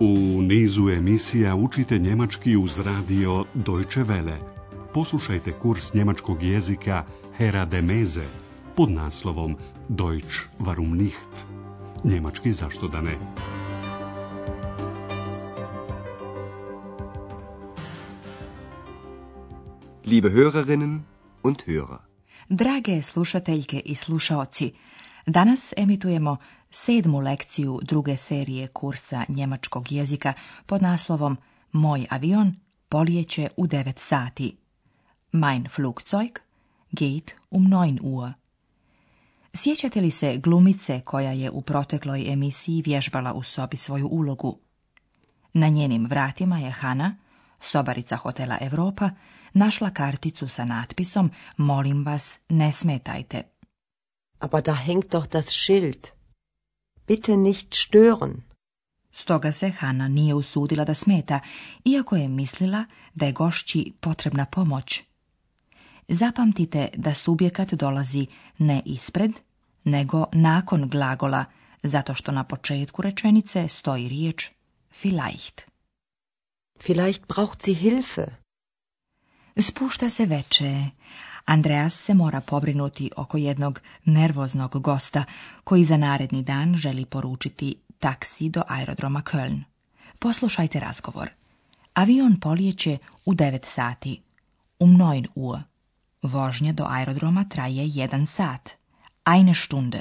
U nizu emisija učite njemački uz radio Deutsche Welle. Poslušajte kurs njemačkog jezika Hera de Meze pod naslovom Deutsch warum nicht? Njemački zašto da ne? Liebe Hörerinnen und Hörer. Drage slušateljke i slušaoci, Danas emitujemo sedmu lekciju druge serije kursa njemačkog jezika pod naslovom Moj avion polijeće u devet sati. Mein Flugzeug geht um 9 Uhr. Sjećate li se glumice koja je u protekloj emisiji vježbala u sobi svoju ulogu? Na njenim vratima je Hana, sobarica hotela Europa, našla karticu sa natpisom Molim vas, ne smetajte. Aber da hängt doch das Schild. Bitte nicht stören. Stoga se Hanna nije usudila da smeta, iako je mislila da je gošći potrebna pomoć. Zapamtite da subjekat dolazi ne ispred, nego nakon glagola, zato što na početku rečenice stoji riječ vielleicht. Vielleicht braucht sie Hilfe. Spušta se veče, Andreas se mora pobrinuti oko jednog nervoznog gosta koji za naredni dan želi poručiti taksi do aerodroma Köln. Poslušajte razgovor. Avion polijeće u 9 sati. U mnojn uo. Vožnja do aerodroma traje 1 sat. Eine Stunde.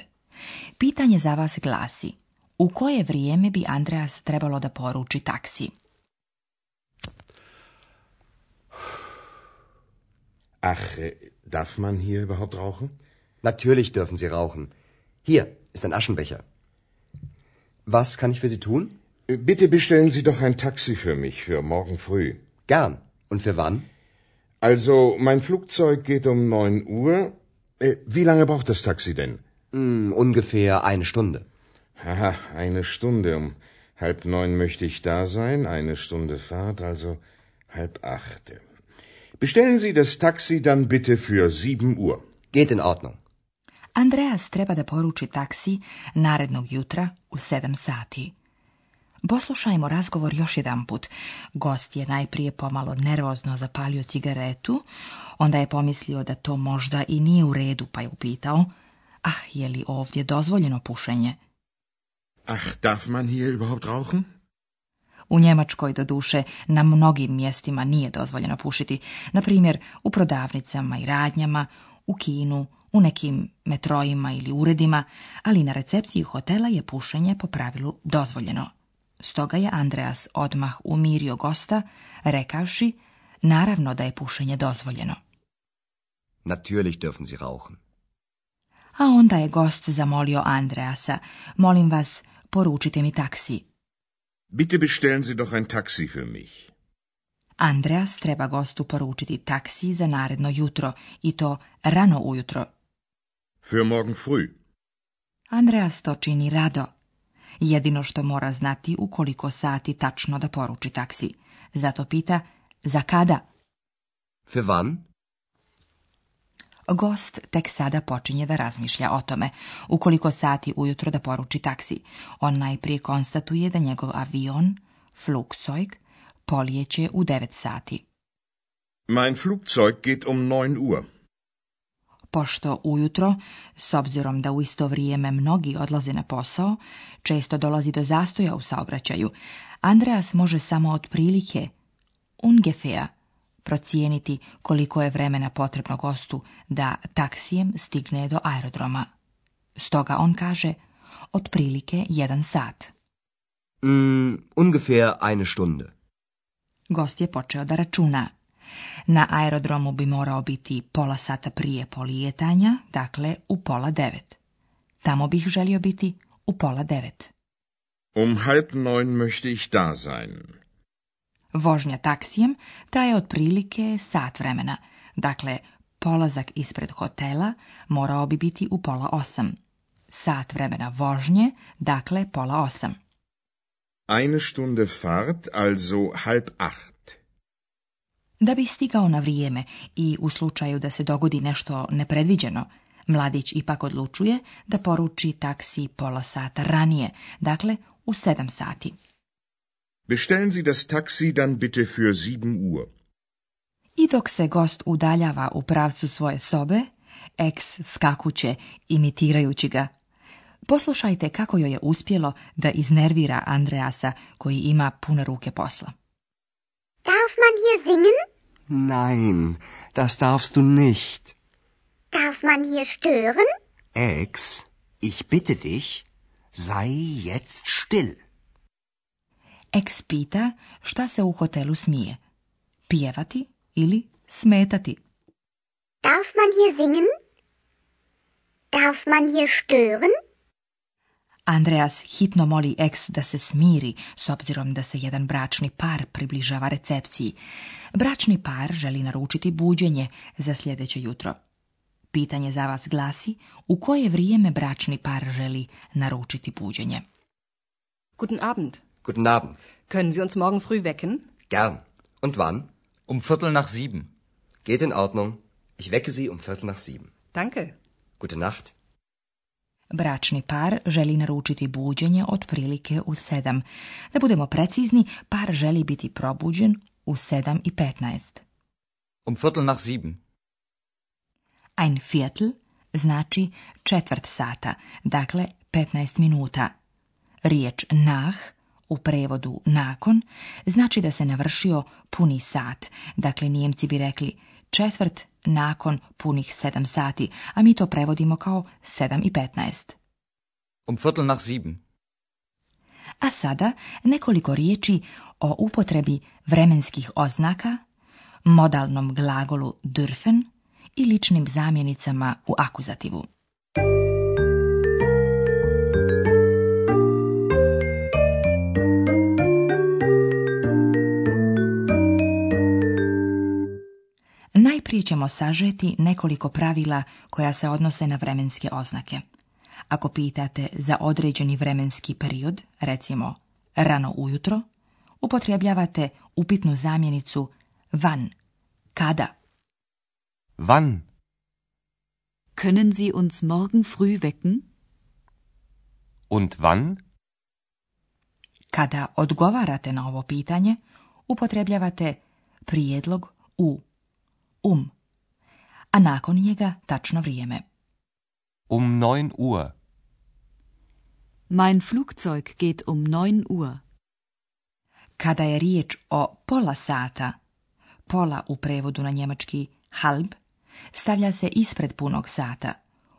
Pitanje za vas glasi. U koje vrijeme bi Andreas trebalo da poruči taksi? Ach, Darf man hier überhaupt rauchen? Natürlich dürfen Sie rauchen. Hier ist ein Aschenbecher. Was kann ich für Sie tun? Äh, bitte bestellen Sie doch ein Taxi für mich für morgen früh. Gern. Und für wann? Also, mein Flugzeug geht um neun Uhr. Äh, wie lange braucht das Taxi denn? Mm, ungefähr eine Stunde. Haha, eine Stunde. Um halb neun möchte ich da sein, eine Stunde Fahrt, also halb achte. Bestellen Sie das Taxi dann bitte für 7 Uhr. Geht in Ordnung. Andreas treba da poruči taksi narednog jutra u 7 sati. Poslušajmo razgovor još jedan put. Gost je najprije pomalo nervozno zapalio cigaretu, onda je pomislio da to možda i nije u redu, pa je upitao, ah, je li ovdje dozvoljeno pušenje? Ach, darf man hier überhaupt rauchen? U Njemačkoj, doduše, na mnogim mjestima nije dozvoljeno pušiti, na primjer u prodavnicama i radnjama, u kinu, u nekim metrojima ili uredima, ali na recepciji hotela je pušenje po pravilu dozvoljeno. Stoga je Andreas odmah umirio gosta, rekavši, naravno da je pušenje dozvoljeno. Natürlich dürfen Sie rauchen. A onda je gost zamolio Andreasa, molim vas, poručite mi taksi. Bitte bestellen Sie doch ein Taxi für mich. Andreas treba gostu poručiti taksi za naredno jutro, i to rano ujutro. Für morgen früh. Andreas to čini rado. Jedino što mora znati u koliko sati tačno da poruči taksi. Zato pita, za kada? Für wann? Gost tek sada počinje da razmišlja o tome. Ukoliko sati ujutro da poruči taksi, on najprije konstatuje da njegov avion, Flugzeug, polijeće u 9 sati. Mein Flugzeug geht um 9 Uhr. Pošto ujutro, s obzirom da u isto vrijeme mnogi odlaze na posao, često dolazi do zastoja u saobraćaju, Andreas može samo otprilike, ungefähr, procijeniti koliko je vremena potrebno gostu da taksijem stigne do aerodroma. Stoga on kaže otprilike jedan sat. Mm, ungefähr eine Stunde. Gost je počeo da računa. Na aerodromu bi morao biti pola sata prije polijetanja, dakle u pola devet. Tamo bih želio biti u pola devet. Um halb neun möchte ich da sein. Vožnja taksijem traje otprilike sat vremena, dakle polazak ispred hotela morao bi biti u pola osam. Sat vremena vožnje, dakle pola osam. halb acht. Da bi stigao na vrijeme i u slučaju da se dogodi nešto nepredviđeno, mladić ipak odlučuje da poruči taksi pola sata ranije, dakle u sedam sati. Bestellen Sie das Taxi dann bitte für sieben Uhr. I dok se gost udaljava u pravcu svoje sobe, eks skakuće, imitirajući ga. Poslušajte kako joj je uspjelo da iznervira Andreasa, koji ima pune ruke posla. Darf man hier singen? Nein, das darfst du nicht. Darf man hier stören? Ex, ich bitte dich, sei jetzt still. Eks pita šta se u hotelu smije. Pjevati ili smetati. Darf man hier singen? Darf man hier stören? Andreas hitno moli Eks da se smiri, s obzirom da se jedan bračni par približava recepciji. Bračni par želi naručiti buđenje za sljedeće jutro. Pitanje za vas glasi u koje vrijeme bračni par želi naručiti buđenje. Guten Abend. Guten Abend. Können Sie uns morgen früh wecken? Gern. Und wann? Um Viertel nach sieben. Geht in Ordnung. Ich wecke Sie um Viertel nach sieben. Danke. Gute Nacht. Bračni par želi naručiti buđenje otprilike u sedam. Da budemo precizni, par želi biti probuđen u sedam i petnaest. Um viertel nach sieben. Ein viertel znači četvrt sata, dakle petnaest minuta. Riječ nach – u prevodu nakon, znači da se navršio puni sat. Dakle, Nijemci bi rekli četvrt nakon punih sedam sati, a mi to prevodimo kao sedam i petnaest. Um viertel nach sieben. A sada nekoliko riječi o upotrebi vremenskih oznaka, modalnom glagolu dürfen i ličnim zamjenicama u akuzativu. najprije ćemo sažeti nekoliko pravila koja se odnose na vremenske oznake. Ako pitate za određeni vremenski period, recimo rano ujutro, upotrebljavate upitnu zamjenicu van. kada. Van. Können Sie uns morgen früh wecken? Und wann? Kada odgovarate na ovo pitanje, upotrebljavate prijedlog u um. A nakon njega tačno vrijeme. Um 9 Uhr. Mein Flugzeug geht um 9 Uhr. Kada je riječ o pola sata, pola u prevodu na njemački halb, stavlja se ispred punog sata.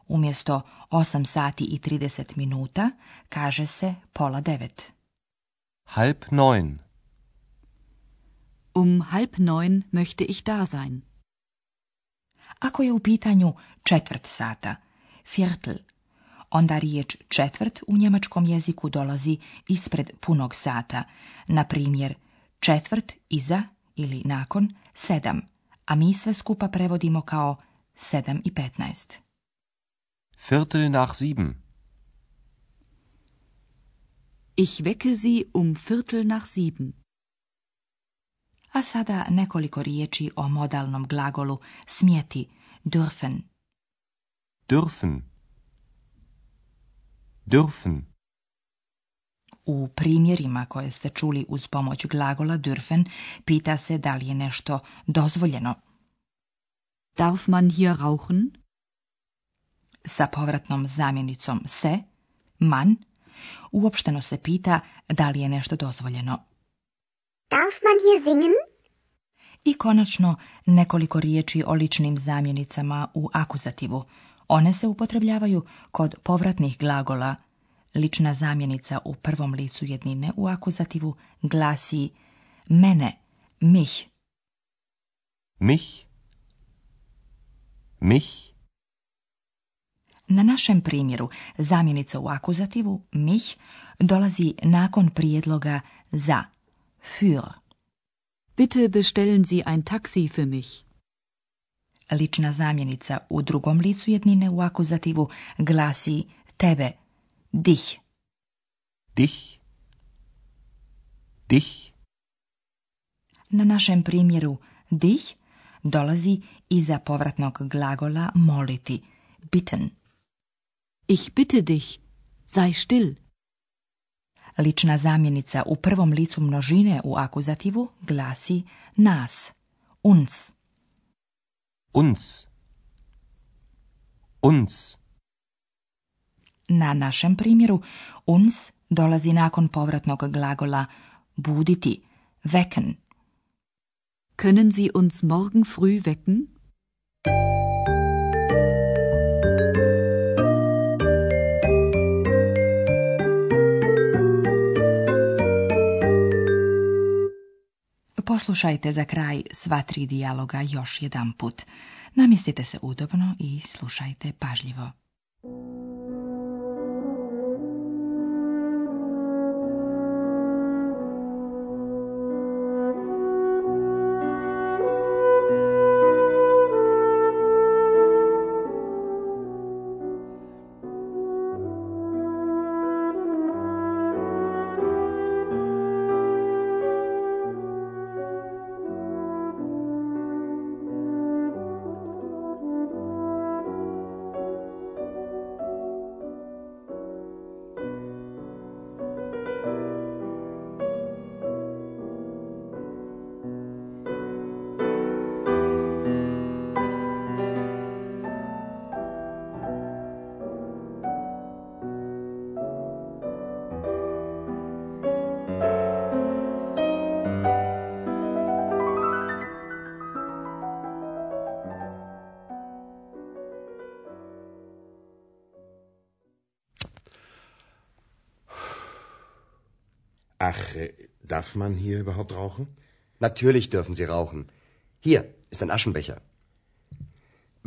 Umjesto 8 sati i 30 minuta kaže se pola devet. Halb neun. Um halb neun möchte ich da sein. Ako je u pitanju četvrt sata, viertel, onda riječ četvrt u njemačkom jeziku dolazi ispred punog sata, na primjer četvrt iza ili nakon sedam, a mi sve skupa prevodimo kao sedam i petnaest. Viertel nach sieben. Ich wecke sie um Viertel nach sieben. A sada nekoliko riječi o modalnom glagolu smjeti, dürfen. Dürfen. Dürfen. U primjerima koje ste čuli uz pomoć glagola dürfen, pita se da li je nešto dozvoljeno. Darf man hier rauchen? Sa povratnom zamjenicom se, man, uopšteno se pita da li je nešto dozvoljeno. Darf man hier singen? I konačno nekoliko riječi o ličnim zamjenicama u akuzativu. One se upotrebljavaju kod povratnih glagola. Lična zamjenica u prvom licu jednine u akuzativu glasi mene, mich. Mich, Na našem primjeru zamjenica u akuzativu mich dolazi nakon prijedloga za – für. Bitte bestellen Sie ein taxi für mich. Lična zamjenica u drugom licu jednine u akuzativu glasi tebe, dich. Dich. Dich. Na našem primjeru dich dolazi iza povratnog glagola moliti, bitten. Ich bitte dich, sei still. Lična zamjenica u prvom licu množine u akuzativu glasi nas, uns. Uns. Uns. Na našem primjeru uns dolazi nakon povratnog glagola buditi, wecken. Können Sie uns morgen früh wecken? Poslušajte za kraj sva tri dijaloga još jedan put. Namjestite se udobno i slušajte pažljivo. Ach, äh, darf man hier überhaupt rauchen? Natürlich dürfen Sie rauchen. Hier ist ein Aschenbecher.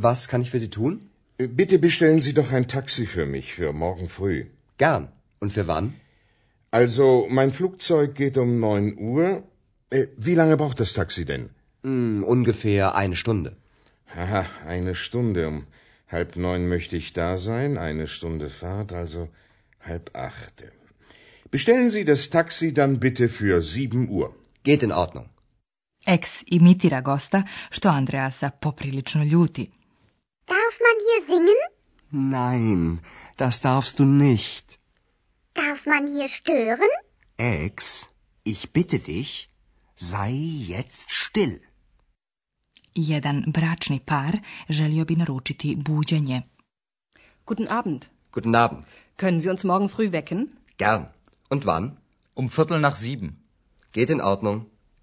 Was kann ich für Sie tun? Äh, bitte bestellen Sie doch ein Taxi für mich für morgen früh. Gern. Und für wann? Also, mein Flugzeug geht um neun Uhr. Äh, wie lange braucht das Taxi denn? Mm, ungefähr eine Stunde. Haha, eine Stunde. Um halb neun möchte ich da sein, eine Stunde Fahrt, also halb acht. Bestellen Sie das Taxi dann bitte für 7 Uhr. Geht in Ordnung. Ex imitira gosta, što Andreasa poprilično ljuti. Darf man hier singen? Nein, das darfst du nicht. Darf man hier stören? Ex, ich bitte dich, sei jetzt still. Jedan bračni par želio bi naručiti buđenje. Guten Abend. Guten Abend. Können Sie uns morgen früh wecken? Gern. Und wann? Um Viertel nach sieben. Geht in Ordnung.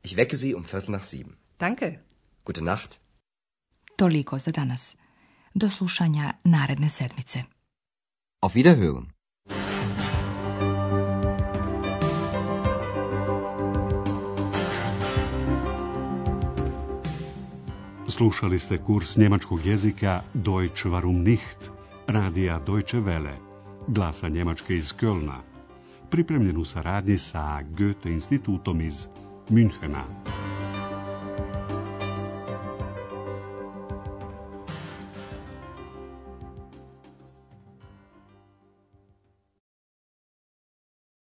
Ich wecke Sie um Viertel nach sieben. Danke. Gute Nacht. Toliko za danas. Do slušanja naredne sedmice. Auf Wiederhören. Slušali ste kurs njemačkog jezika Deutsch warum nicht, radija Deutsche Welle, glasa Njemačke iz Kölna pripremljen u saradnji sa Goethe institutom iz Münchena.